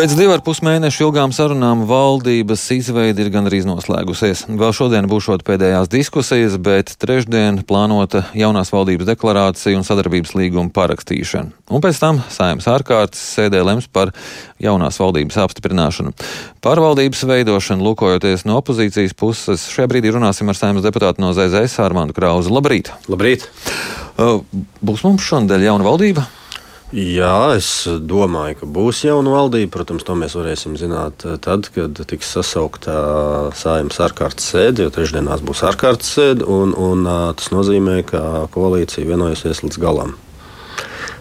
Pēc divu ar pus mēnešu ilgām sarunām valdības izveide ir gandrīz noslēgusies. Vēl šodien būšot pēdējās diskusijas, bet trešdien plānota jaunās valdības deklarācija un sadarbības līguma parakstīšana. Un pēc tam saimnes ārkārtas sēdē lems par jaunās valdības apstiprināšanu. Par valdības veidošanu, lūkojoties no opozīcijas puses, šajā brīdī runāsim ar saimnes deputātu no ZZS Armānu Krauzu. Labrīt! Labrīt! Būs mums šonadēļ jauna valdība? Jā, es domāju, ka būs jauna valdība. Protams, to mēs varēsim zināt eh, tad, kad tiks sasaukta saimnes ārkārtas sēde, jo trešdienās būs ārkārtas sēde. Un, un, tas nozīmē, ka koalīcija vienojusies līdz galam.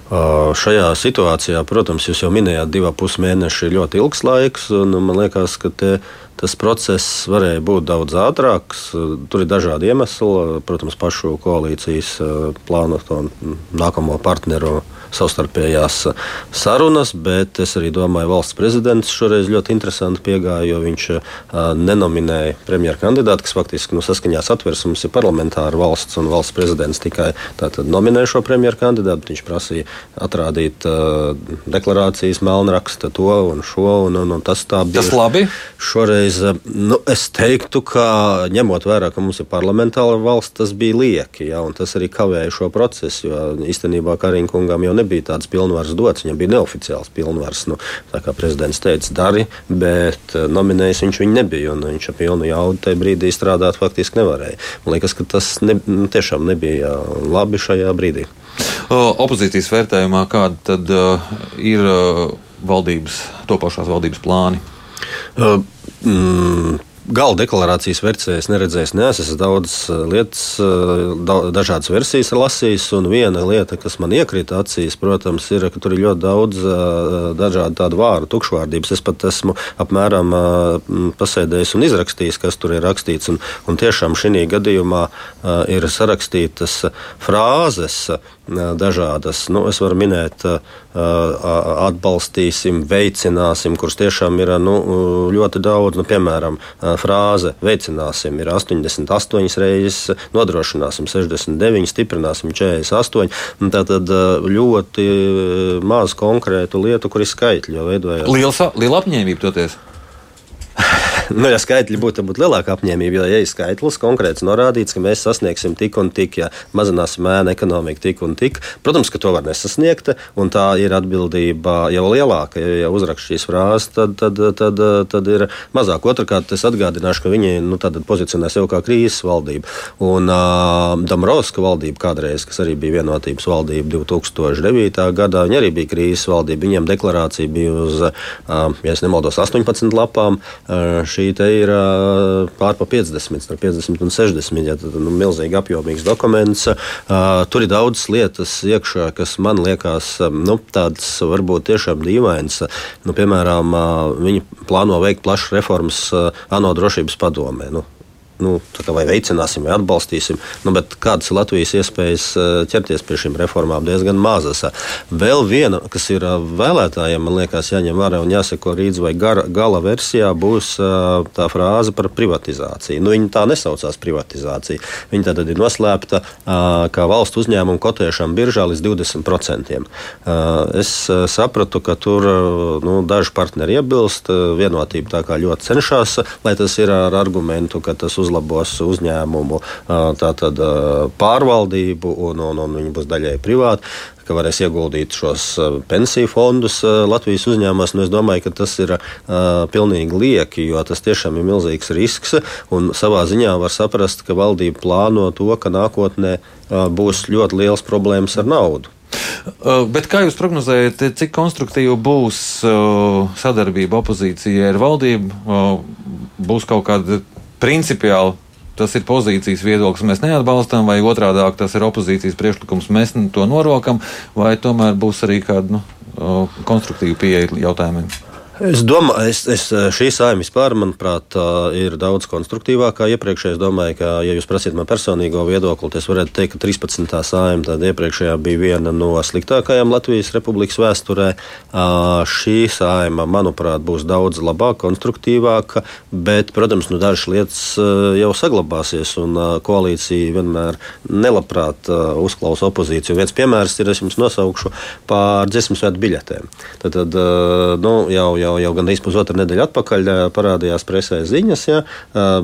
Šajā situācijā, protams, jūs jau minējāt, divi pusi mēneši ir ļoti ilgs laiks. Man liekas, ka te, tas process varēja būt daudz ātrāks. Tur ir dažādi iemesli. Protams, pašu koalīcijas plānoto nākamo partneru savstarpējās sarunas, bet es arī domāju, valsts prezidents šoreiz ļoti interesanti piegāja, jo viņš nenominēja premjeru kandidātu, kas faktiski nu, saskaņā satversmes ir parlamentāra valsts un valsts prezidents tikai nominē šo premjeru kandidātu. Viņš prasīja atrādīt uh, deklarācijas melnraksta to un šo, un, un, un tas tā bija. Tas labi? Šoreiz, nu, es teiktu, ka ņemot vērā, ka mums ir parlamentāra valsts, tas bija lieki, ja, un tas arī kavēja šo procesu, jo īstenībā Kariņkungam jau nebija tādas pilnvaras dots. Viņam bija neoficiāls pilnvars. Nu, tā kā prezidents teica, dari, bet nominējis viņš viņu nebija. Viņš ar pilnu jaudu tajā brīdī strādāt faktiski nevarēja. Man liekas, ka tas ne, nu, tiešām nebija labi šajā brīdī. Opozīcijas vērtējumā kāda tad ir valdības, topošās valdības plāni? Uh, mm, Gala deklarācijas versijā es neredzēju, neesmu es daudz eh, lietas, eh, dažādas versijas lasījis. Viena lieta, kas man iekrita acīs, protams, ir, ka tur ir ļoti daudz eh, dažādu tādu vārdu, tukšvārdības. Es pat esmu apmēram pasēdējis un izrakstījis, kas tur ir rakstīts. Un, un tiešām šī gadījumā ir sarakstītas frāzes dažādas. Nu, es varu minēt, atbalstīsim, veicināsim, kuras tiešām ir nu, ļoti daudz. Nu, piemēram, frāze veicināsim ir 88 reizes, nodrošināsim 69, stiprināsim 48. Tātad ļoti maz konkrētu lietu, kur ir skaitļi. Liela, liela apņēmība toties nu, ja skaitļi būtu, būtu lielāka apņēmība, jo, ja ir skaitlis konkrēts norādīts, ka mēs sasniegsim tik un tik, ja mazināsim ēnu ekonomiku tik un tik, protams, ka to var nesasniegt, un tā ir atbildība jau lielāka. Ja, ja uzrakst šīs frāzes, tad, tad, tad, tad ir mazāk. Otrakārt, es atgādināšu, ka viņi nu, pozicionē sev kā krīzes valdību. Un uh, Damrovska valdība kādreiz, kas arī bija vienotības valdība 2009. gadā, viņi arī bija krīzes valdība. Viņiem deklarācija bija uz, uh, ja nemaldos, 18 lapām. Uh, šī ir pār pa 50, starp 50 un 60. Ja, tad, nu, milzīgi apjomīgs dokuments. Tur ir daudz lietas iekšā, kas man liekas nu, tādas varbūt tiešām dīvainas. Nu, piemēram, viņi plāno veikt plašas reformas ANO drošības padomē. Nu, nu, vai veicināsim, vai atbalstīsim. Nu, kādas ir Latvijas iespējas eh, ķerties pie šīm reformām? Diezgan mazas. Vēl viena, kas ir eh, vēlētājiem, man liekas, jāņem vērā un jāseko līdzi, vai gara, gala versijā būs eh, tā frāze par privatizāciju. Nu, viņa tā nesaucās privatizācija. Viņa tad ir noslēpta kā valsts uzņēmuma kotēšana biržā līdz 20%. Es sapratu, ka tur nu, daži partneri iebilst, vienotība tā kā ļoti cenšas, lai tas ir ar argumentu, ka tas uz uzlabos uzņēmumu tātad, pārvaldību, un, un, un viņi būs daļai privāti ka varēs ieguldīt šos pensiju fondus Latvijas uzņēmumos. Nu, es domāju, ka tas ir uh, pilnīgi lieki, jo tas tiešām ir milzīgs risks. Savā ziņā var saprast, ka valdība plāno to, ka nākotnē uh, būs ļoti liels problēmas ar naudu. Bet kā jūs prognozējat, cik konstruktīva būs sadarbība opozīcijai ar valdību? Būs kaut kāda principiāli tas ir pozīcijas viedoklis, mēs neatbalstām, vai otrādi tas ir opozīcijas priekšlikums, mēs to norokam, vai tomēr būs arī kāda nu, konstruktīva pieeja jautājumiem? Es domāju, es, es, šī saima vispār, manuprāt, ir daudz konstruktīvākā iepriekšējā. Es domāju, ka, ja jūs prasītu man personīgo viedokli, tad es varētu teikt, ka 13. saima, tad iepriekšējā bija viena no sliktākajām Latvijas republikas vēsturē. Šī saima, manuprāt, būs daudz labāka, konstruktīvāka, bet, protams, nu, dažas lietas jau saglabāsies, un koalīcija vienmēr nelabprāt uzklausa opozīciju. Viens piemērs ir, es jums nosaukšu, par dziesmu svētku biļetēm. Tad, tad nu, jau, jau jau, jau gandrīz pusotru nedēļu atpakaļ parādījās presē ziņas. Ja,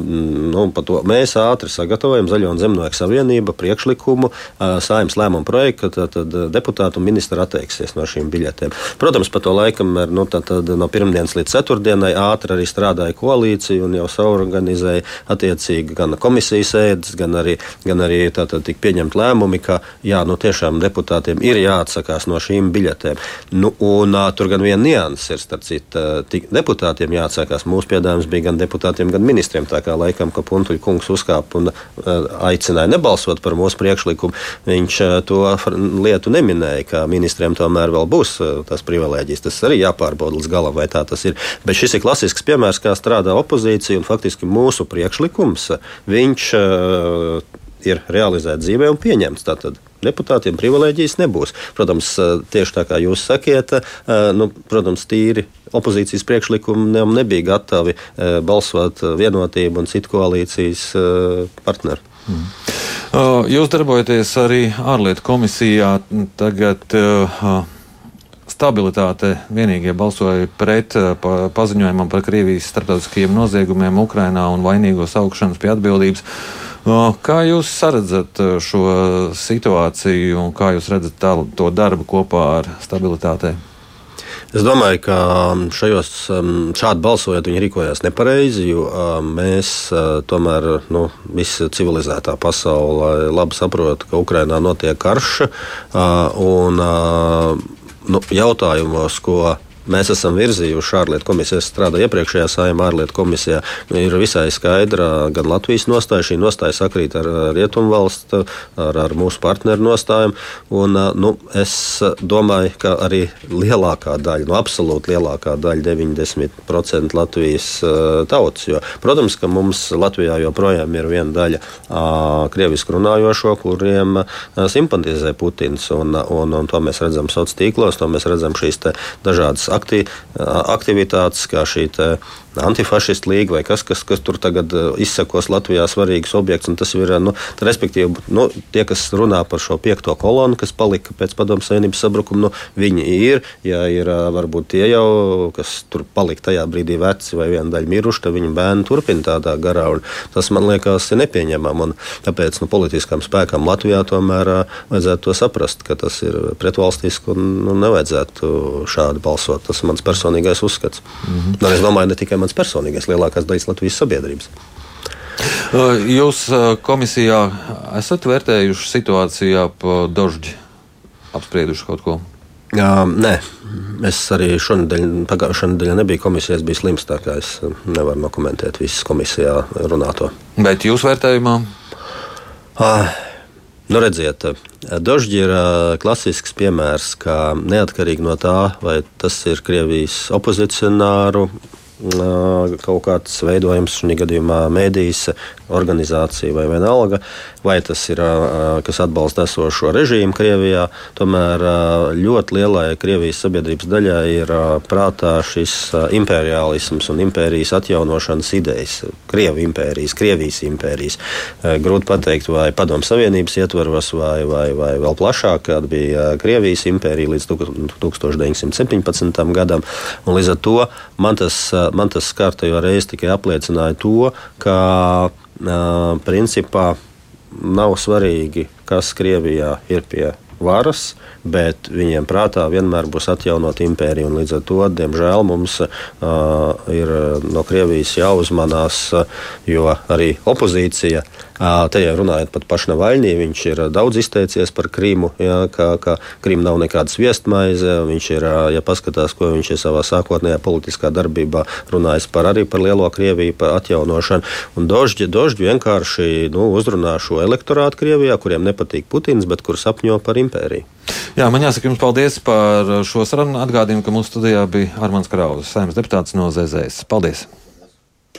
nu, to, mēs ātri sagatavojam Zaļo un Zemnieku savienību priekšlikumu, saimnes lēmumu projektu, ka tad, tad deputāti un ministri atteiksies no šīm biļetēm. Protams, pa to laikam nu, tad, tad, no pirmdienas līdz ceturtdienai ātri arī strādāja koalīcija un jau saorganizēja attiecīgi gan komisijas sēdes, gan arī, gan arī tātad tika pieņemt lēmumi, ka jā, nu, tiešām deputātiem ir jāatsakās no šīm biļetēm. Nu, un, tur gan viena nianses ir, starp citu, uh, deputātiem jāatsakās. Mūsu piedāvājums bija gan deputātiem, gan ministriem. Tā kā laikam, ka Puntuļa kungs uzkāpa un uh, aicināja nebalsot par mūsu priekšlikumu, viņš uh, to lietu neminēja, ka ministriem tomēr vēl būs uh, tas privilēģijas. Tas arī jāpārbauda līdz galam, vai tā tas ir. Bet šis ir klasisks piemērs, kā strādā opozīcija un faktiski mūsu priekšlikums. Viņš uh, ir realizēts dzīvē un pieņemts. Tātad deputātiem privilēģijas nebūs. Protams, eh, tieši tā kā jūs sakiet, eh, nu, protams, tīri opozīcijas priekšlikumi nebija gatavi eh, balsot vienotību un citu koalīcijas partneru. Mm. Jūs darbojaties arī ārlietu komisijā. Tagad stabilitāte vienīgie balsoja pret pa, paziņojumam par Krievijas starptautiskajiem noziegumiem Ukrainā un vainīgo saukšanas pie atbildības. Kā jūs redzat šo situāciju un kā jūs redzat tā, to darbu kopā ar stabilitātei? Es domāju, ka šajos šādi balsojot, viņi rīkojās nepareizi, jo mēs tomēr, nu, visa civilizētā pasaule labi saprot, ka Ukrainā notiek karš un nu, jautājumos, ko mēs esam virzījuši ārlietu komisiju. Es strādāju iepriekšējā saimā ārlietu komisijā. Ir visai skaidra gan Latvijas nostāja, šī nostāja sakrīt ar rietumu valstu, ar, ar mūsu partneru nostājām. Un, nu, es domāju, ka arī lielākā daļa, nu, absolūti lielākā daļa, 90% Latvijas tautas. Jo, protams, ka mums Latvijā joprojām ir viena daļa krievisku runājošo, kuriem simpatizē Putins. Un, un, un to mēs redzam sociālos tīklos, to mēs redzam šīs dažādas akti, aktivitātes, kā šī antifašistu līga vai kas, kas, kas tur tagad uh, izsakos Latvijā svarīgs objekts. Tas ir, nu, tā, respektīvi, nu, tie, kas runā par šo piekto kolonu, kas palika pēc padomu savienības sabrukuma, nu, viņi ir, ja ir uh, varbūt tie jau, kas tur palika tajā brīdī veci vai viena daļa miruši, tad viņu bērni turpina tādā garā. Tas man liekas nepieņemami. Tāpēc nu, politiskām spēkām Latvijā tomēr vajadzētu to saprast, ka tas ir pretvalstiski un nu, nevajadzētu šādi balsot. Tas ir mans personīgais uzskats. Mm -hmm. Un es domāju, ne tikai mans personīgais, lielākās daļas Latvijas sabiedrības. Jūs komisijā esat vērtējuši situāciju ap Dožģi, apsprieduši kaut ko? Jā, nē, es arī šonadēļ, pagājušā nedēļā nebiju komisijā, es biju slims, tā kā es nevaru nokomentēt visas komisijā runāto. Bet jūs vērtējumā? Ah, Nu, redziet, Dožģi ir klasisks piemērs, ka neatkarīgi no tā, vai tas ir Krievijas opozicionāru kaut kāds veidojums, šī gadījumā mēdīs, organizācija vai vienalga, vai tas ir kas atbalsta esošo režīmu Krievijā. Tomēr ļoti lielai Krievijas sabiedrības daļai ir prātā šis imperialisms un impērijas atjaunošanas idejas. Krievu impērijas, Krievijas impērijas. Grūti pateikt, vai Padomu Savienības ietvaros, vai, vai, vai vēl plašāk, kad bija Krievijas impērija līdz 1917. gadam. Un līdz ar to man tas man tas kārtējo reizi tikai apliecināja to, ka principā nav svarīgi, kas Krievijā ir pie varas, bet viņiem prātā vienmēr būs atjaunot impēriju. Līdz ar to, diemžēl, mums uh, ir no Krievijas jāuzmanās, jo arī opozīcija, uh, te jau runājot pat pašu Navaļņī, viņš ir daudz izteicies par Krīmu, jā, ka, ka Krīma nav nekāda viestmaize. Viņš ir, ja paskatās, ko viņš ir savā sākotnējā politiskā darbībā runājis par arī par lielo Krieviju, par atjaunošanu. Un Dožģi, Dožģi vienkārši nu, uzrunā šo elektorātu Krievijā, kuriem nepatīk Putins, bet kur sapņo par impēriju. Jā, man jāsaka jums paldies par šo sarunu. Atgādinu, ka mūsu studijā bija Armāns Krauzes, saimnes deputāts no ZZS. Paldies!